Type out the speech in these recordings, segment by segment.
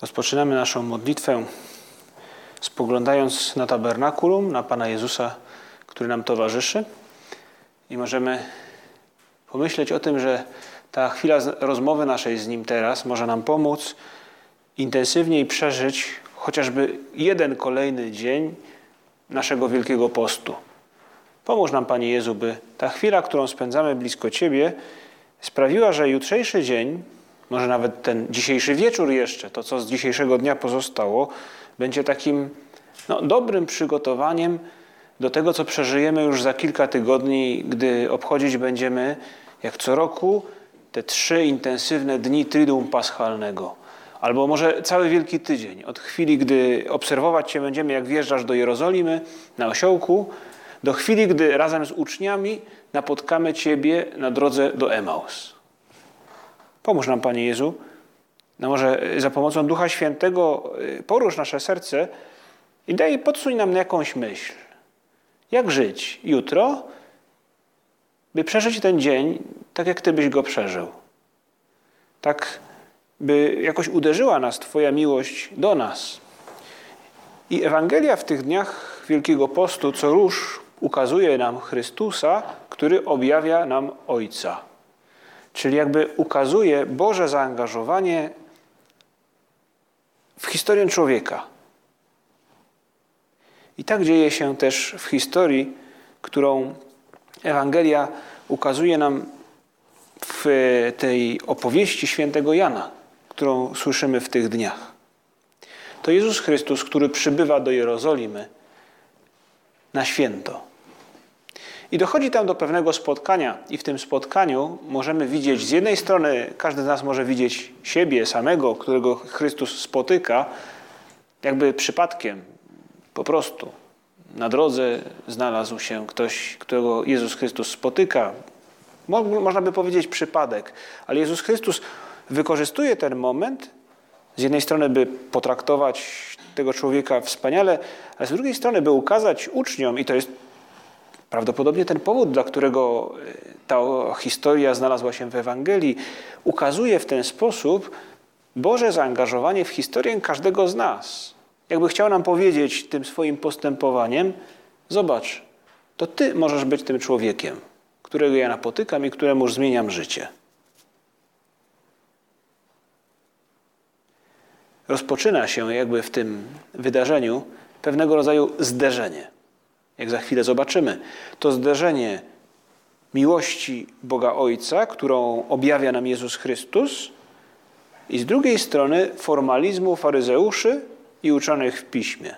Rozpoczynamy naszą modlitwę spoglądając na tabernakulum, na Pana Jezusa, który nam towarzyszy. I możemy pomyśleć o tym, że ta chwila rozmowy naszej z Nim teraz może nam pomóc intensywniej przeżyć chociażby jeden kolejny dzień naszego Wielkiego Postu. Pomóż nam, Panie Jezu, by ta chwila, którą spędzamy blisko Ciebie, sprawiła, że jutrzejszy dzień może nawet ten dzisiejszy wieczór jeszcze, to co z dzisiejszego dnia pozostało, będzie takim no, dobrym przygotowaniem do tego, co przeżyjemy już za kilka tygodni, gdy obchodzić będziemy, jak co roku, te trzy intensywne dni Triduum Paschalnego. Albo może cały Wielki Tydzień, od chwili, gdy obserwować Cię będziemy, jak wjeżdżasz do Jerozolimy na osiołku, do chwili, gdy razem z uczniami napotkamy Ciebie na drodze do Emaus. Pomóż nam, Panie Jezu. No może za pomocą Ducha Świętego y, porusz nasze serce i daj, podsuń nam jakąś myśl. Jak żyć jutro, by przeżyć ten dzień tak, jak Ty byś go przeżył. Tak, by jakoś uderzyła nas Twoja miłość do nas. I Ewangelia w tych dniach Wielkiego Postu co róż ukazuje nam Chrystusa, który objawia nam Ojca. Czyli jakby ukazuje Boże zaangażowanie w historię człowieka. I tak dzieje się też w historii, którą Ewangelia ukazuje nam w tej opowieści świętego Jana, którą słyszymy w tych dniach. To Jezus Chrystus, który przybywa do Jerozolimy na święto. I dochodzi tam do pewnego spotkania, i w tym spotkaniu możemy widzieć, z jednej strony każdy z nas może widzieć siebie samego, którego Chrystus spotyka, jakby przypadkiem, po prostu. Na drodze znalazł się ktoś, którego Jezus Chrystus spotyka. Można by powiedzieć przypadek, ale Jezus Chrystus wykorzystuje ten moment, z jednej strony, by potraktować tego człowieka wspaniale, a z drugiej strony, by ukazać uczniom, i to jest Prawdopodobnie ten powód, dla którego e, ta historia znalazła się w Ewangelii, ukazuje w ten sposób Boże zaangażowanie w historię każdego z nas. Jakby chciał nam powiedzieć tym swoim postępowaniem: Zobacz, to ty możesz być tym człowiekiem, którego ja napotykam i któremu zmieniam życie. Rozpoczyna się jakby w tym wydarzeniu pewnego rodzaju zderzenie jak za chwilę zobaczymy, to zderzenie miłości Boga Ojca, którą objawia nam Jezus Chrystus, i z drugiej strony formalizmu faryzeuszy i uczonych w piśmie.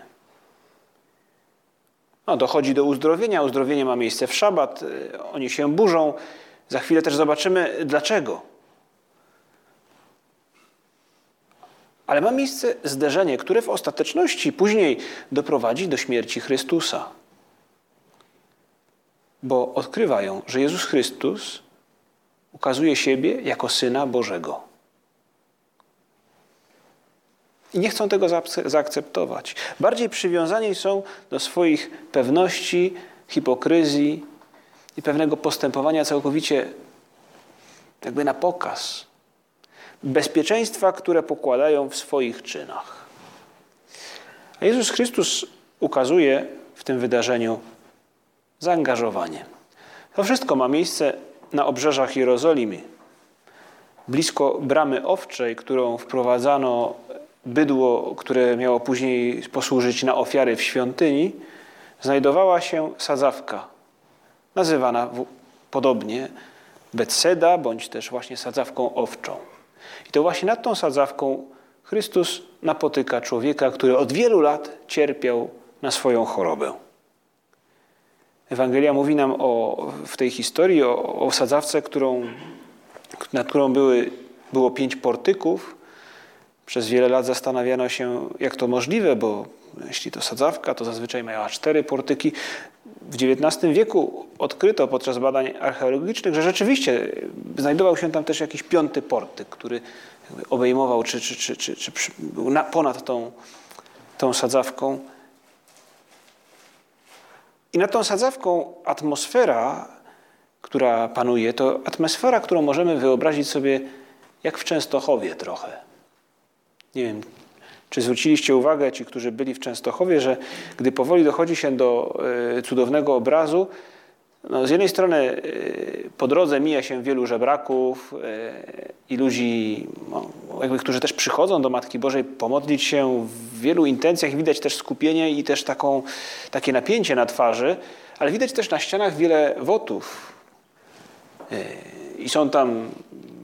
No, dochodzi do uzdrowienia. Uzdrowienie ma miejsce w szabat, oni się burzą. Za chwilę też zobaczymy dlaczego. Ale ma miejsce zderzenie, które w ostateczności później doprowadzi do śmierci Chrystusa bo odkrywają, że Jezus Chrystus ukazuje siebie jako Syna Bożego. I nie chcą tego zaakceptować. Bardziej przywiązani są do swoich pewności, hipokryzji i pewnego postępowania całkowicie jakby na pokaz. Bezpieczeństwa, które pokładają w swoich czynach. A Jezus Chrystus ukazuje w tym wydarzeniu zaangażowanie. To wszystko ma miejsce na obrzeżach Jerozolimy. Blisko bramy owczej, którą wprowadzano bydło, które miało później posłużyć na ofiary w świątyni, znajdowała się sadzawka, nazywana podobnie Betseda, bądź też właśnie sadzawką owczą. I to właśnie nad tą sadzawką Chrystus napotyka człowieka, który od wielu lat cierpiał na swoją chorobę. Ewangelia mówi nam o, w tej historii o, o sadzawce, którą, nad którą były, było pięć portyków. Przez wiele lat zastanawiano się, jak to możliwe, bo jeśli to sadzawka, to zazwyczaj miała cztery portyki. W XIX wieku odkryto podczas badań archeologicznych, że rzeczywiście znajdował się tam też jakiś piąty portyk, który obejmował czy, czy, czy, czy, czy był ponad tą, tą sadzawką. I nad tą sadzawką atmosfera, która panuje, to atmosfera, którą możemy wyobrazić sobie jak w Częstochowie trochę. Nie wiem, czy zwróciliście uwagę, ci, którzy byli w Częstochowie, że gdy powoli dochodzi się do e, cudownego obrazu, no z jednej strony e, po drodze mija się wielu żebraków e, i ludzi, no, jakby, którzy też przychodzą do Matki Bożej pomodlić się w wielu intencjach. Widać też skupienie i też taką, takie napięcie na twarzy, ale widać też na ścianach wiele wotów. I są tam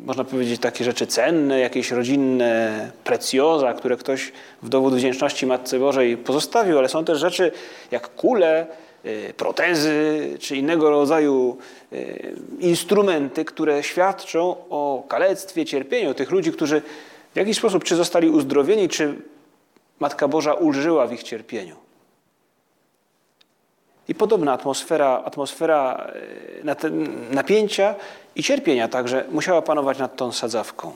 można powiedzieć, takie rzeczy cenne, jakieś rodzinne precjoza, które ktoś w dowód wdzięczności Matce Bożej pozostawił, ale są też rzeczy jak kule, y, protezy czy innego rodzaju y, instrumenty, które świadczą o kalectwie, cierpieniu tych ludzi, którzy w jakiś sposób czy zostali uzdrowieni, czy Matka Boża ulżyła w ich cierpieniu. I podobna atmosfera, atmosfera e, napięcia i cierpienia także musiała panować nad tą sadzawką.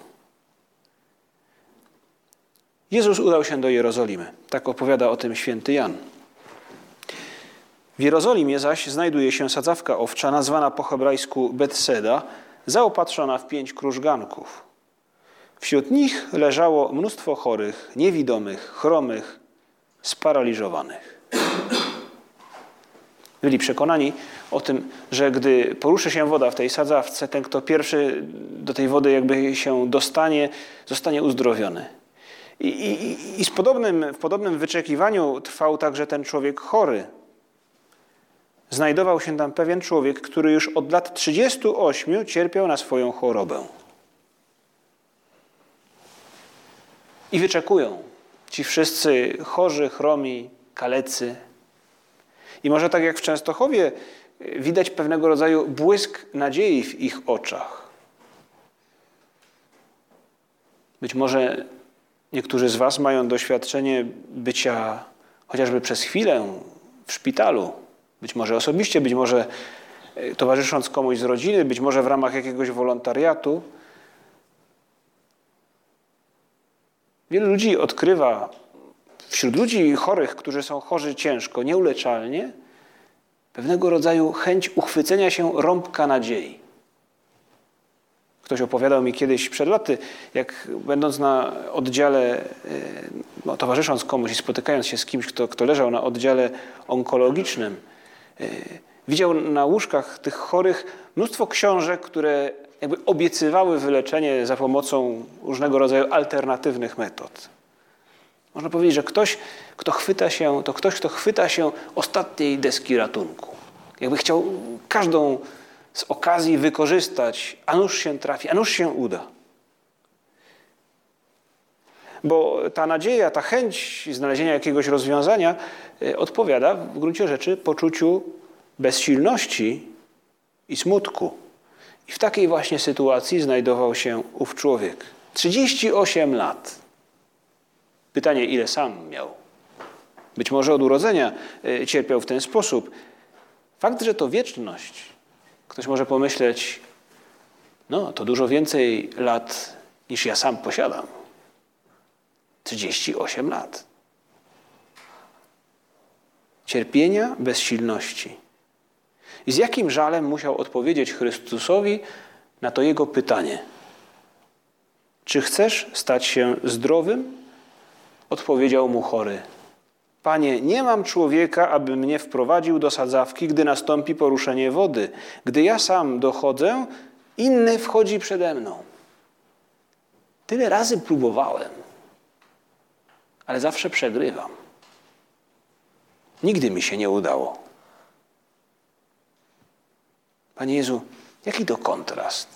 Jezus udał się do Jerozolimy. Tak opowiada o tym święty Jan. W Jerozolimie zaś znajduje się sadzawka owcza nazwana po hebrajsku Betseda, zaopatrzona w pięć krużganków. Wśród nich leżało mnóstwo chorych, niewidomych, chromych, sparaliżowanych. Byli przekonani o tym, że gdy poruszy się woda w tej sadzawce, ten, kto pierwszy do tej wody jakby się dostanie, zostanie uzdrowiony. I, i, i z podobnym, w podobnym wyczekiwaniu trwał także ten człowiek chory. Znajdował się tam pewien człowiek, który już od lat 38 cierpiał na swoją chorobę. I wyczekują ci wszyscy chorzy, chromi, kalecy, i może tak jak w Częstochowie widać pewnego rodzaju błysk nadziei w ich oczach. Być może niektórzy z Was mają doświadczenie bycia chociażby przez chwilę w szpitalu, być może osobiście, być może e, towarzysząc komuś z rodziny, być może w ramach jakiegoś wolontariatu. Wielu ludzi odkrywa wśród ludzi chorych, którzy są chorzy ciężko, nieuleczalnie, pewnego rodzaju chęć uchwycenia się rąbka nadziei. Ktoś opowiadał mi kiedyś przed laty, jak będąc na oddziale, e, no, towarzysząc komuś i spotykając się z kimś, kto, kto leżał na oddziale onkologicznym, widział na łóżkach tych chorych mnóstwo książek, które jakby obiecywały wyleczenie za pomocą różnego rodzaju alternatywnych metod. Można powiedzieć, że ktoś, kto chwyta się, to ktoś, kto chwyta się ostatniej deski ratunku. Jakby chciał każdą z okazji wykorzystać, a nuż się trafi, a nuż się uda. Bo ta nadzieja, ta chęć znalezienia jakiegoś rozwiązania e, odpowiada w gruncie rzeczy poczuciu bezsilności i smutku. I w takiej właśnie sytuacji znajdował się ów człowiek. 38 lat. Pytanie, ile sam miał? Być może od urodzenia e, cierpiał w ten sposób. Fakt, że to wieczność, ktoś może pomyśleć, no to dużo więcej lat niż ja sam posiadam. 38 lat. Cierpienia, bezsilności. I z jakim żalem musiał odpowiedzieć Chrystusowi na to jego pytanie: Czy chcesz stać się zdrowym? Odpowiedział mu chory: Panie, nie mam człowieka, aby mnie wprowadził do sadzawki, gdy nastąpi poruszenie wody. Gdy ja sam dochodzę, inny wchodzi przede mną. Tyle razy próbowałem, ale zawsze przegrywam. Nigdy mi się nie udało. Panie Jezu, jaki to kontrast?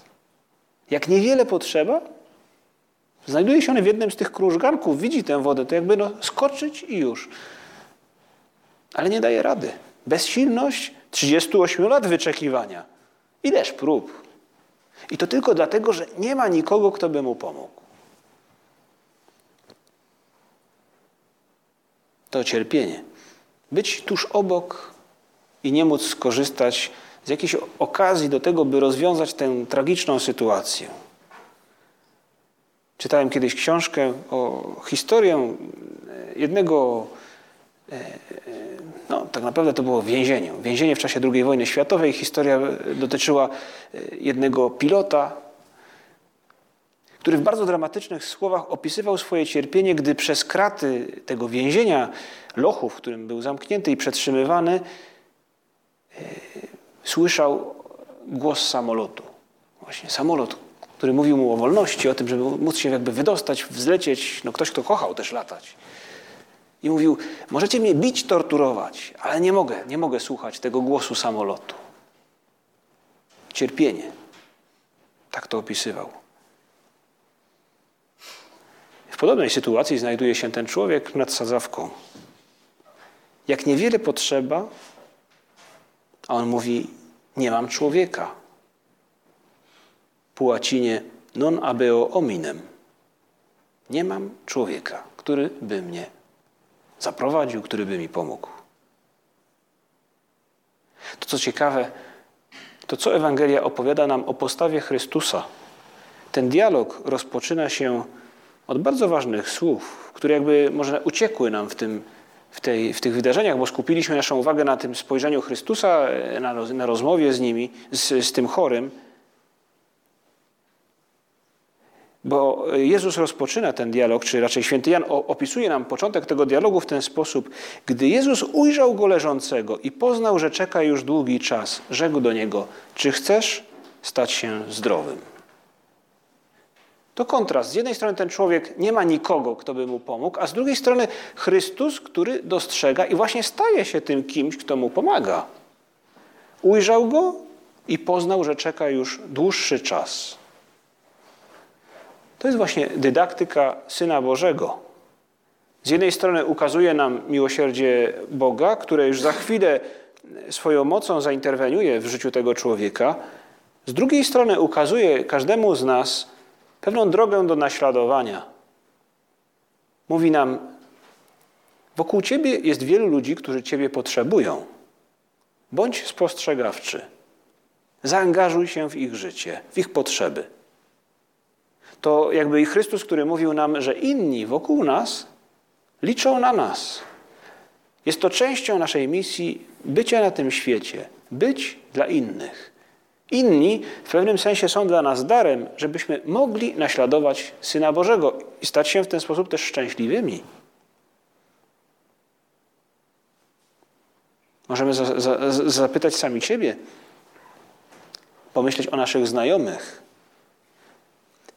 Jak niewiele potrzeba, Znajduje się on w jednym z tych krużganków, widzi tę wodę, to jakby no, skoczyć i już. Ale nie daje rady. Bezsilność 38 lat wyczekiwania. Ileż prób. I to tylko dlatego, że nie ma nikogo, kto by mu pomógł. To cierpienie. Być tuż obok i nie móc skorzystać z jakiejś okazji do tego, by rozwiązać tę tragiczną sytuację. Czytałem kiedyś książkę o historię jednego, e, e, no tak naprawdę to było więzienie. Więzienie w czasie II wojny światowej. Historia dotyczyła e, jednego pilota, który w bardzo dramatycznych słowach opisywał swoje cierpienie, gdy przez kraty tego więzienia, lochu, w którym był zamknięty i przetrzymywany, słyszał głos samolotu. Właśnie samolot, który mówił mu o wolności, o tym, żeby móc się jakby wydostać, wzlecieć. No ktoś, kto kochał też latać. I mówił, możecie mnie bić, torturować, ale nie mogę, nie mogę słuchać tego głosu samolotu. Cierpienie. Tak to opisywał. W podobnej sytuacji znajduje się ten człowiek nad sadzawką. Jak niewiele potrzeba, a on mówi, nie mam człowieka. Po łacinie non abeo ominem. Nie mam człowieka, który by mnie zaprowadził, który by mi pomógł. To co ciekawe, to co Ewangelia opowiada nam o postawie Chrystusa. Ten dialog rozpoczyna się od bardzo ważnych słów, które jakby może uciekły nam w, tym, w, tej, w tych wydarzeniach, bo skupiliśmy naszą uwagę na tym spojrzeniu Chrystusa, na, na rozmowie z nimi, z, z tym chorym. Bo Jezus rozpoczyna ten dialog, czy raczej święty Jan opisuje nam początek tego dialogu w ten sposób. Gdy Jezus ujrzał go leżącego i poznał, że czeka już długi czas, rzekł do niego: Czy chcesz stać się zdrowym? To kontrast. Z jednej strony ten człowiek nie ma nikogo, kto by mu pomógł, a z drugiej strony Chrystus, który dostrzega i właśnie staje się tym kimś, kto mu pomaga. Ujrzał go i poznał, że czeka już dłuższy czas. To jest właśnie dydaktyka Syna Bożego. Z jednej strony ukazuje nam miłosierdzie Boga, które już za chwilę swoją mocą zainterweniuje w życiu tego człowieka. Z drugiej strony ukazuje każdemu z nas pewną drogę do naśladowania. Mówi nam: Wokół ciebie jest wielu ludzi, którzy ciebie potrzebują. Bądź spostrzegawczy. Zaangażuj się w ich życie, w ich potrzeby to jakby i Chrystus, który mówił nam, że inni wokół nas liczą na nas. Jest to częścią naszej misji bycia na tym świecie, być dla innych. Inni w pewnym sensie są dla nas darem, żebyśmy mogli naśladować Syna Bożego i stać się w ten sposób też szczęśliwymi. Możemy za, za, zapytać sami siebie, pomyśleć o naszych znajomych,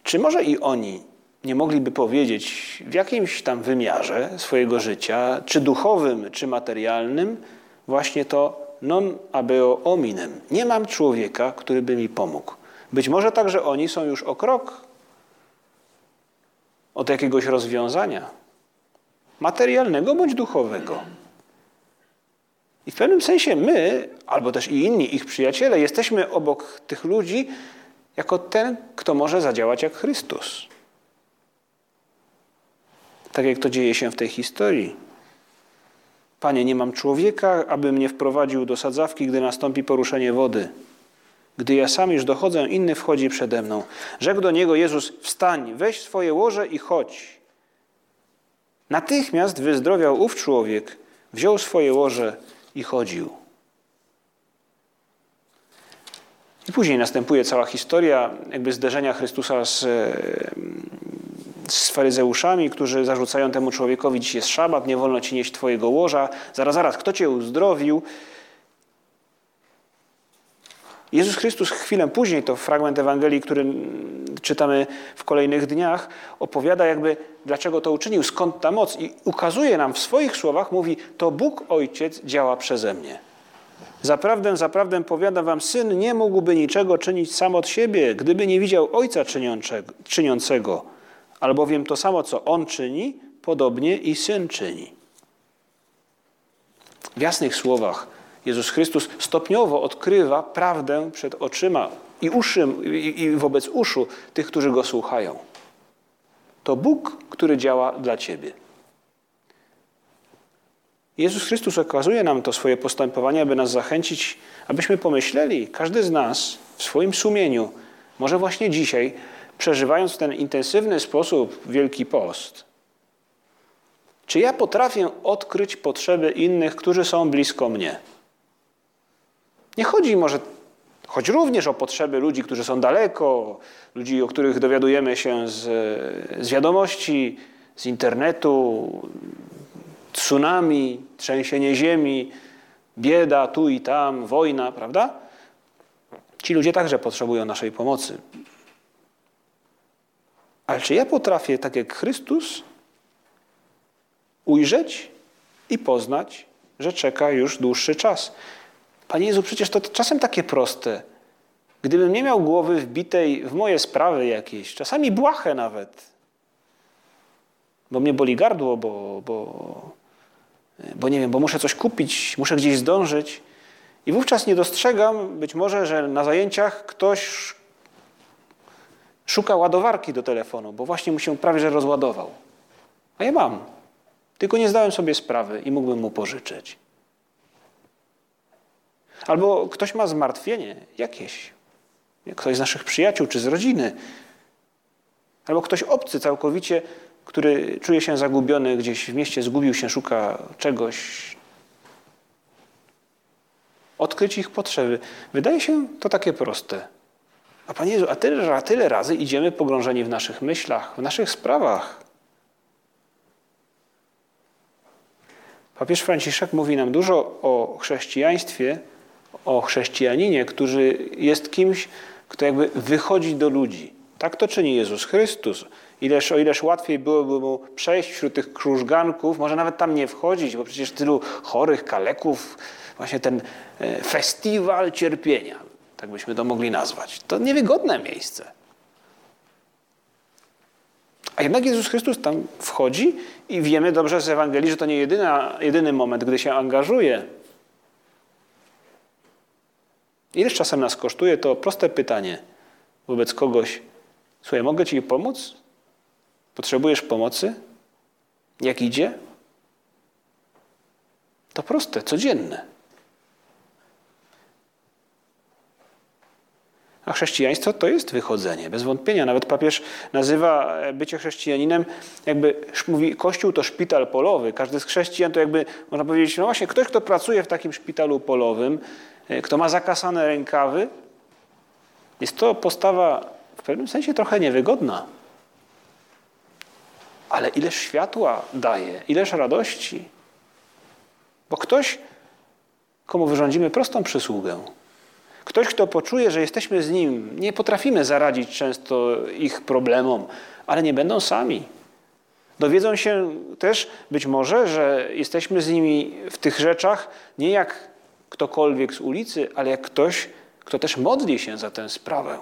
czy może i oni nie mogliby powiedzieć w jakimś tam wymiarze swojego życia, czy duchowym, czy materialnym, właśnie to non abeo ominem. Nie mam człowieka, który by mi pomógł. Być może także oni są już o krok od jakiegoś rozwiązania materialnego bądź duchowego. I w pewnym sensie my, albo też i inni ich przyjaciele, jesteśmy obok tych ludzi, jako ten, kto może zadziałać jak Chrystus. Tak jak to dzieje się w tej historii. Panie, nie mam człowieka, aby mnie wprowadził do sadzawki, gdy nastąpi poruszenie wody. Gdy ja sam już dochodzę, inny wchodzi przede mną. Rzekł do niego Jezus: Wstań, weź swoje łoże i chodź. Natychmiast wyzdrowiał ów człowiek, wziął swoje łoże i chodził. I później następuje cała historia jakby zderzenia Chrystusa z, z faryzeuszami, którzy zarzucają temu człowiekowi, dziś jest szabat, nie wolno ci nieść twojego łoża. Zaraz, zaraz, kto cię uzdrowił? Jezus Chrystus chwilę później, to fragment Ewangelii, który czytamy w kolejnych dniach, opowiada jakby, dlaczego to uczynił, skąd ta moc i ukazuje nam w swoich słowach, mówi, to Bóg Ojciec działa przeze mnie. Zaprawdę, zaprawdę powiadam wam, syn nie mógłby niczego czynić sam od siebie, gdyby nie widział ojca czyniącego. Albowiem to samo, co on czyni, podobnie i syn czyni. W jasnych słowach Jezus Chrystus stopniowo odkrywa prawdę przed oczyma i, uszy, i wobec uszu tych, którzy go słuchają. To Bóg, który działa dla ciebie. Jezus Chrystus okazuje nam to swoje postępowanie, aby nas zachęcić, abyśmy pomyśleli, każdy z nas w swoim sumieniu, może właśnie dzisiaj, przeżywając w ten intensywny sposób Wielki Post, czy ja potrafię odkryć potrzeby innych, którzy są blisko mnie? Nie chodzi może, choć również o potrzeby ludzi, którzy są daleko, ludzi, o których dowiadujemy się z, z wiadomości, z internetu, tsunami, trzęsienie ziemi, bieda tu i tam, wojna, prawda? Ci ludzie także potrzebują naszej pomocy. Ale czy ja potrafię, tak jak Chrystus, ujrzeć i poznać, że czeka już dłuższy czas? Panie Jezu, przecież to czasem takie proste. Gdybym nie miał głowy wbitej w moje sprawy jakieś, czasami błahe nawet, bo mnie boli gardło, bo, bo, bo nie wiem, bo muszę coś kupić, muszę gdzieś zdążyć. I wówczas nie dostrzegam być może, że na zajęciach ktoś szuka ładowarki do telefonu, bo właśnie mu się prawie że rozładował. A ja mam. Tylko nie zdałem sobie sprawy i mógłbym mu pożyczyć. Albo ktoś ma zmartwienie jakieś. Ktoś z naszych przyjaciół czy z rodziny. Albo ktoś obcy całkowicie, który czuje się zagubiony gdzieś w mieście, zgubił się, szuka czegoś. Odkryć ich potrzeby. Wydaje się to takie proste. A Panie Jezu, a tyle, tyle razy idziemy pogrążeni w naszych myślach, w naszych sprawach. Papież Franciszek mówi nam dużo o chrześcijaństwie, o chrześcijaninie, który jest kimś, kto jakby wychodzi do ludzi. Tak to czyni Jezus Chrystus. Ileż, o ileż łatwiej byłoby mu przejść wśród tych krużganków, może nawet tam nie wchodzić, bo przecież tylu chorych, kaleków, właśnie ten e, festiwal cierpienia, tak byśmy to mogli nazwać. To niewygodne miejsce. A jednak Jezus Chrystus tam wchodzi i wiemy dobrze z Ewangelii, że to nie jedyna, jedyny moment, gdy się angażuje. Ileż czasem nas kosztuje to proste pytanie wobec kogoś. Słuchaj, mogę Ci pomóc? Potrzebujesz pomocy? Jak idzie? To proste, codzienne. A chrześcijaństwo to jest wychodzenie, bez wątpienia. Nawet papież nazywa bycie chrześcijaninem, jakby mówi, Kościół to szpital polowy. Każdy z chrześcijan to jakby, można powiedzieć, no właśnie, ktoś, kto pracuje w takim szpitalu polowym, e, kto ma zakasane rękawy, jest to postawa w pewnym sensie trochę niewygodna. Ale ileż światła daje, ileż radości. Bo ktoś, komu wyrządzimy prostą przysługę, Ktoś, kto poczuje, że jesteśmy z nim, nie potrafimy zaradzić często ich problemom, ale nie będą sami. Dowiedzą się też być może, że jesteśmy z nimi w tych rzeczach nie jak ktokolwiek z ulicy, ale jak ktoś, kto też modli się za tę sprawę.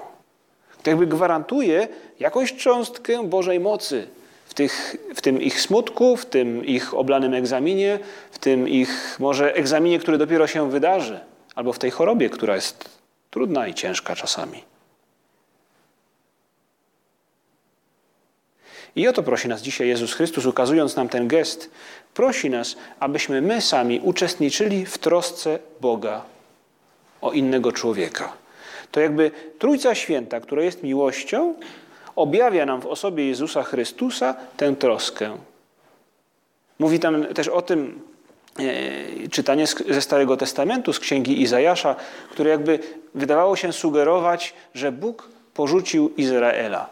Kto jakby gwarantuje jakąś cząstkę Bożej mocy w, tych, w tym ich smutku, w tym ich oblanym egzaminie, w tym ich może egzaminie, który dopiero się wydarzy, albo w tej chorobie, która jest trudna i ciężka czasami. I o to prosi nas dzisiaj Jezus Chrystus, ukazując nam ten gest. Prosi nas, abyśmy my sami uczestniczyli w trosce Boga o innego człowieka. To jakby Trójca Święta, która jest miłością, objawia nam w osobie Jezusa Chrystusa tę troskę. Mówi tam też o tym czytanie ze Starego Testamentu, z księgi Izajasza, które jakby wydawało się sugerować, że Bóg porzucił Izraela.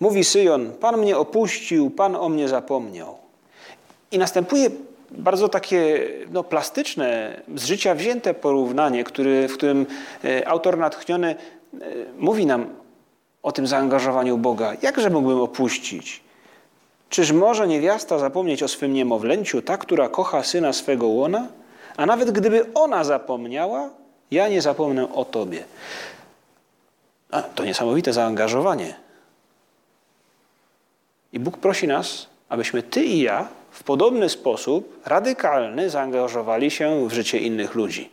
Mówi Syjon: Pan mnie opuścił, Pan o mnie zapomniał. I następuje bardzo takie no, plastyczne, z życia wzięte porównanie, który, w którym e, autor natchniony e, mówi nam o tym zaangażowaniu Boga. Jakże mógłbym opuścić? Czyż może niewiasta zapomnieć o swym niemowlęciu, ta, która kocha syna swego łona? A nawet gdyby ona zapomniała, ja nie zapomnę o tobie. A, to niesamowite zaangażowanie. I Bóg prosi nas, abyśmy ty i ja w podobny sposób radykalny zaangażowali się w życie innych ludzi.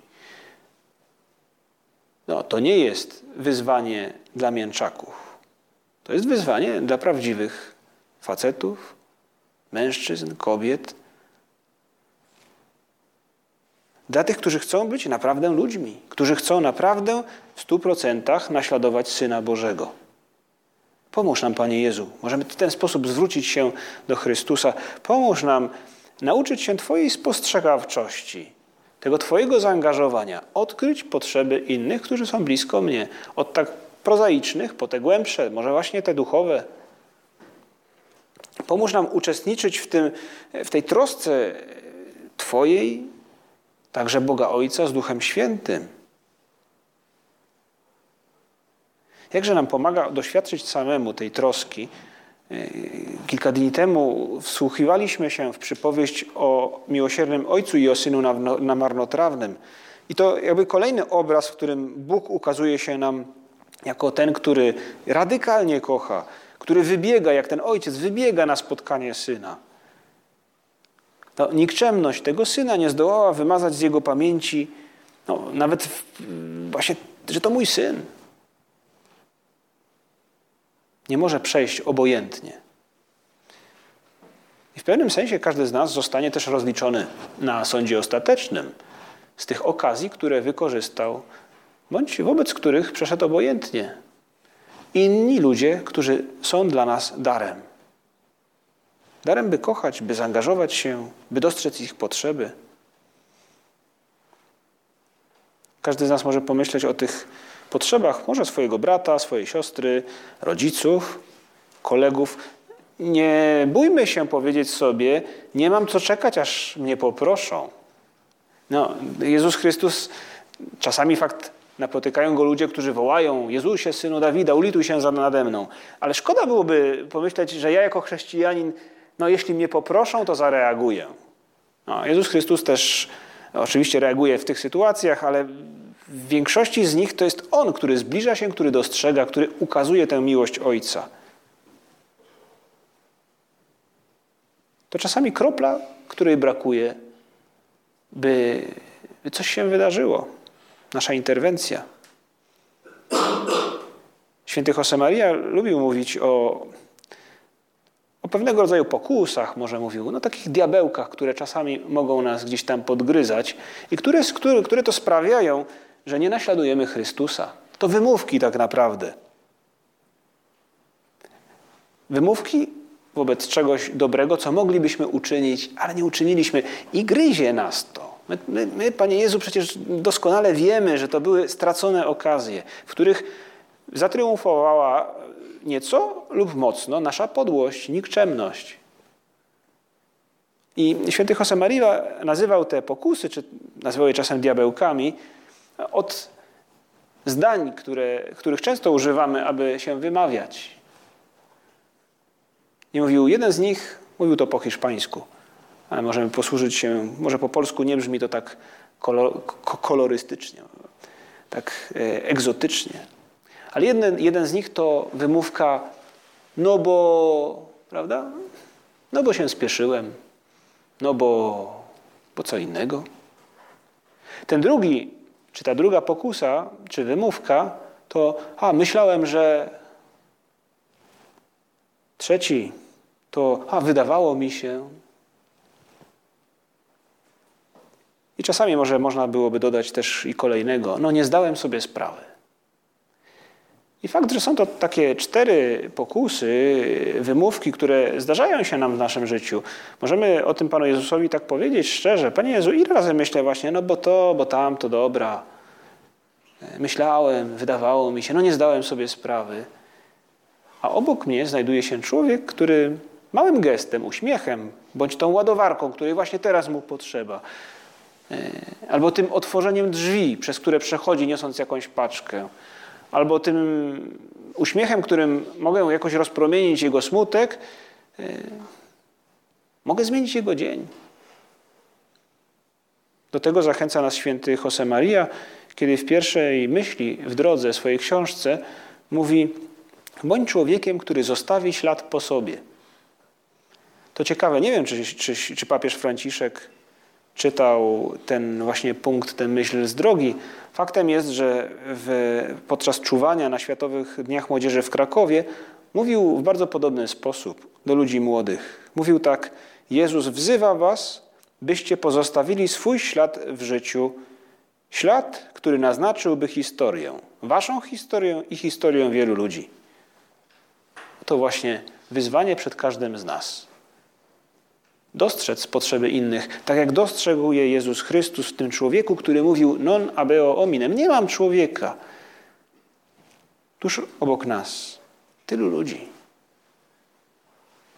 No, to nie jest wyzwanie dla mięczaków. To jest wyzwanie dla prawdziwych facetów, mężczyzn, kobiet. Dla tych, którzy chcą być naprawdę ludźmi, którzy chcą naprawdę w stu procentach naśladować Syna Bożego. Pomóż nam, Panie Jezu. Możemy w ten sposób zwrócić się do Chrystusa. Pomóż nam nauczyć się Twojej spostrzegawczości, tego Twojego zaangażowania, odkryć potrzeby innych, którzy są blisko mnie. Od tak prozaicznych po te głębsze, może właśnie te duchowe. Pomóż nam uczestniczyć w, tym, w tej trosce Twojej, także Boga Ojca z Duchem Świętym. Jakże nam pomaga doświadczyć samemu tej troski. Kilka dni temu wsłuchiwaliśmy się w przypowieść o miłosiernym Ojcu i o Synu na marnotrawnym. I to jakby kolejny obraz, w którym Bóg ukazuje się nam jako ten, który radykalnie kocha, który wybiega, jak ten ojciec wybiega na spotkanie syna. To nikczemność tego syna nie zdołała wymazać z jego pamięci, no, nawet w, właśnie, że to mój syn. Nie może przejść obojętnie. I w pewnym sensie każdy z nas zostanie też rozliczony na sądzie ostatecznym z tych okazji, które wykorzystał bądź wobec których przeszedł obojętnie. Inni ludzie, którzy są dla nas darem. Darem, by kochać, by zaangażować się, by dostrzec ich potrzeby. Każdy z nas może pomyśleć o tych potrzebach, może swojego brata, swojej siostry, rodziców, kolegów. Nie bójmy się powiedzieć sobie, nie mam co czekać, aż mnie poproszą. No, Jezus Chrystus czasami fakt napotykają go ludzie, którzy wołają: Jezusie, synu Dawida, ulituj się nade mną. Ale szkoda byłoby pomyśleć, że ja jako chrześcijanin, no jeśli mnie poproszą, to zareaguję. No, Jezus Chrystus też oczywiście reaguje w tych sytuacjach, ale w większości z nich to jest On, który zbliża się, który dostrzega, który ukazuje tę miłość Ojca. To czasami kropla, której brakuje, by, by coś się wydarzyło nasza interwencja. Święty Josemaria lubił mówić o, o pewnego rodzaju pokusach, może mówił, no takich diabełkach, które czasami mogą nas gdzieś tam podgryzać i które, które, które to sprawiają, że nie naśladujemy Chrystusa. To wymówki tak naprawdę. Wymówki wobec czegoś dobrego, co moglibyśmy uczynić, ale nie uczyniliśmy i gryzie nas to. My, my, my, Panie Jezu, przecież doskonale wiemy, że to były stracone okazje, w których zatriumfowała nieco lub mocno nasza podłość, nikczemność. I święty Josemaria nazywał te pokusy, czy nazywał je czasem diabełkami, od zdań, które, których często używamy, aby się wymawiać. I mówił, jeden z nich, mówił to po hiszpańsku – ale możemy posłużyć się, może po polsku nie brzmi to tak kolor, kolorystycznie, tak e, egzotycznie. Ale jeden, jeden z nich to wymówka, no bo, prawda? No bo się spieszyłem, no bo, bo co innego. Ten drugi, czy ta druga pokusa, czy wymówka, to a, myślałem, że trzeci to a, wydawało mi się, I czasami może można byłoby dodać też i kolejnego. No nie zdałem sobie sprawy. I fakt, że są to takie cztery pokusy, wymówki, które zdarzają się nam w naszym życiu. Możemy o tym Panu Jezusowi tak powiedzieć szczerze. Panie Jezu, ile razy myślę właśnie, no bo to, bo tam, to dobra. Myślałem, wydawało mi się, no nie zdałem sobie sprawy. A obok mnie znajduje się człowiek, który małym gestem, uśmiechem, bądź tą ładowarką, której właśnie teraz mu potrzeba, E, albo tym otworzeniem drzwi, przez które przechodzi, niosąc jakąś paczkę, albo tym uśmiechem, którym mogę jakoś rozpromienić jego smutek, e, mogę zmienić jego dzień. Do tego zachęca nas święty Josemaria, kiedy w pierwszej myśli w drodze swojej książce mówi: Bądź człowiekiem, który zostawi ślad po sobie. To ciekawe, nie wiem, czy, czy, czy papież Franciszek czytał ten właśnie punkt, tę myśl z drogi. Faktem jest, że w, podczas czuwania na Światowych Dniach Młodzieży w Krakowie mówił w bardzo podobny sposób do ludzi młodych. Mówił tak: Jezus wzywa was, byście pozostawili swój ślad w życiu, ślad, który naznaczyłby historię, waszą historię i historię wielu ludzi. To właśnie wyzwanie przed każdym z nas. Dostrzec potrzeby innych, tak jak dostrzegł je Jezus Chrystus w tym człowieku, który mówił non abeo hominem. Nie mam człowieka. Tuż obok nas. Tylu ludzi.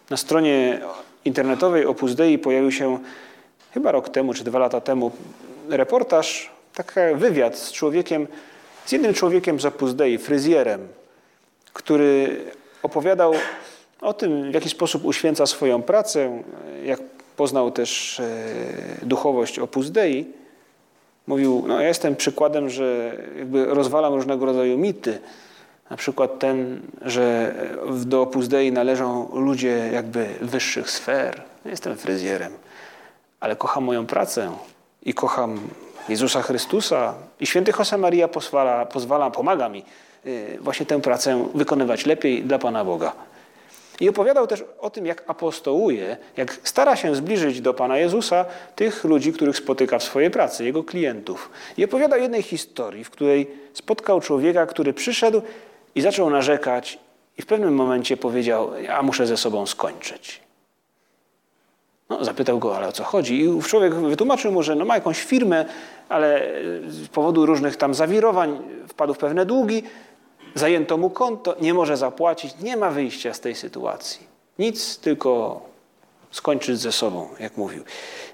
Na stronie internetowej Opus Dei pojawił się chyba rok temu czy dwa lata temu reportaż, taki wywiad z człowiekiem, z jednym człowiekiem z Opus Dei, fryzjerem, który opowiadał o tym, w jaki sposób uświęca swoją pracę, jak poznał też e, duchowość Opus Dei. Mówił, no ja jestem przykładem, że jakby rozwalam różnego rodzaju mity. Na przykład ten, że do Opus Dei należą ludzie jakby wyższych sfer. Jestem fryzjerem, ale kocham moją pracę i kocham Jezusa Chrystusa i święty Josemaria pozwala, pozwala, pomaga mi y, właśnie tę pracę wykonywać lepiej dla Pana Boga. I opowiadał też o tym, jak apostołuje, jak stara się zbliżyć do Pana Jezusa tych ludzi, których spotyka w swojej pracy, jego klientów. I opowiada jednej historii, w której spotkał człowieka, który przyszedł i zaczął narzekać i w pewnym momencie powiedział, ja muszę ze sobą skończyć. No, zapytał go, ale o co chodzi? I człowiek wytłumaczył mu, że no, ma jakąś firmę, ale z powodu różnych tam zawirowań wpadł w pewne długi, zajęto mu konto, nie może zapłacić, nie ma wyjścia z tej sytuacji. Nic, tylko skończyć ze sobą, jak mówił.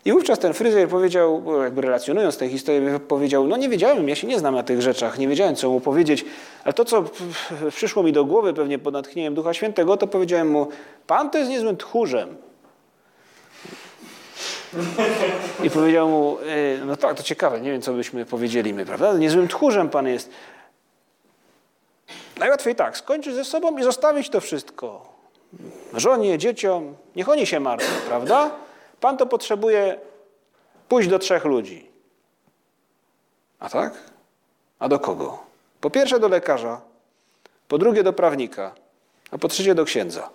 I wówczas ten fryzjer powiedział, jakby relacjonując tę historię, powiedział, no nie wiedziałem, ja się nie znam na tych rzeczach, nie wiedziałem, co mu powiedzieć, ale to, co przyszło mi do głowy, pewnie pod natchnieniem Ducha Świętego, to powiedziałem mu, pan to jest niezłym tchórzem. I powiedział mu, e, no tak, to ciekawe, nie wiem, co byśmy powiedzieli my, prawda? Niezłym tchórzem pan jest. Najłatwiej tak, skończyć ze sobą i zostawić to wszystko. Żonie, dzieciom, niech oni się martwią, prawda? Pan to potrzebuje pójść do trzech ludzi. A tak? A do kogo? Po pierwsze do lekarza, po drugie do prawnika, a po trzecie do księdza.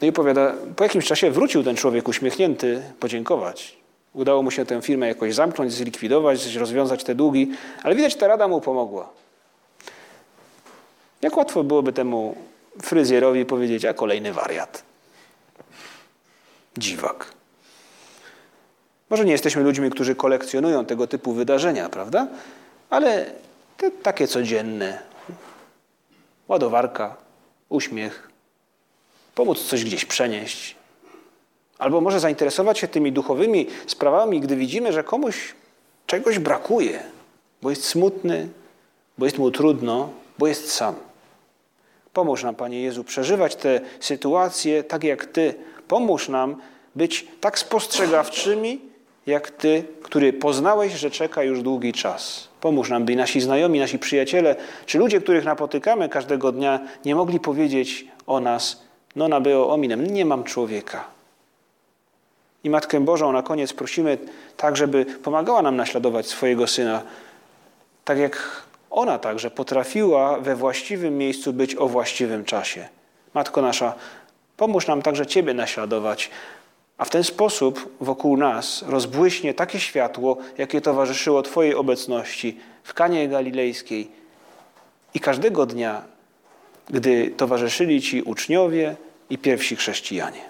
No i opowiada, po jakimś czasie wrócił ten człowiek uśmiechnięty podziękować. Udało mu się tę firmę jakoś zamknąć, zlikwidować, rozwiązać te długi, ale widać, ta rada mu pomogła. Jak łatwo byłoby temu fryzjerowi powiedzieć, a kolejny wariat. Dziwak. Może nie jesteśmy ludźmi, którzy kolekcjonują tego typu wydarzenia, prawda? Ale te takie codzienne. Ładowarka, uśmiech, pomóc coś gdzieś przenieść, Albo może zainteresować się tymi duchowymi sprawami, gdy widzimy, że komuś czegoś brakuje, bo jest smutny, bo jest mu trudno, bo jest sam. Pomóż nam, Panie Jezu, przeżywać te sytuacje tak jak Ty. Pomóż nam być tak spostrzegawczymi, jak Ty, który poznałeś, że czeka już długi czas. Pomóż nam, by nasi znajomi, nasi przyjaciele, czy ludzie, których napotykamy każdego dnia, nie mogli powiedzieć o nas, no nabeo ominem, nie mam człowieka. I Matkę Bożą na koniec prosimy tak, żeby pomagała nam naśladować swojego Syna, tak jak ona także potrafiła we właściwym miejscu być o właściwym czasie. Matko nasza, pomóż nam także Ciebie naśladować, a w ten sposób wokół nas rozbłyśnie takie światło, jakie towarzyszyło Twojej obecności w Kanie Galilejskiej i każdego dnia, gdy towarzyszyli Ci uczniowie i pierwsi chrześcijanie.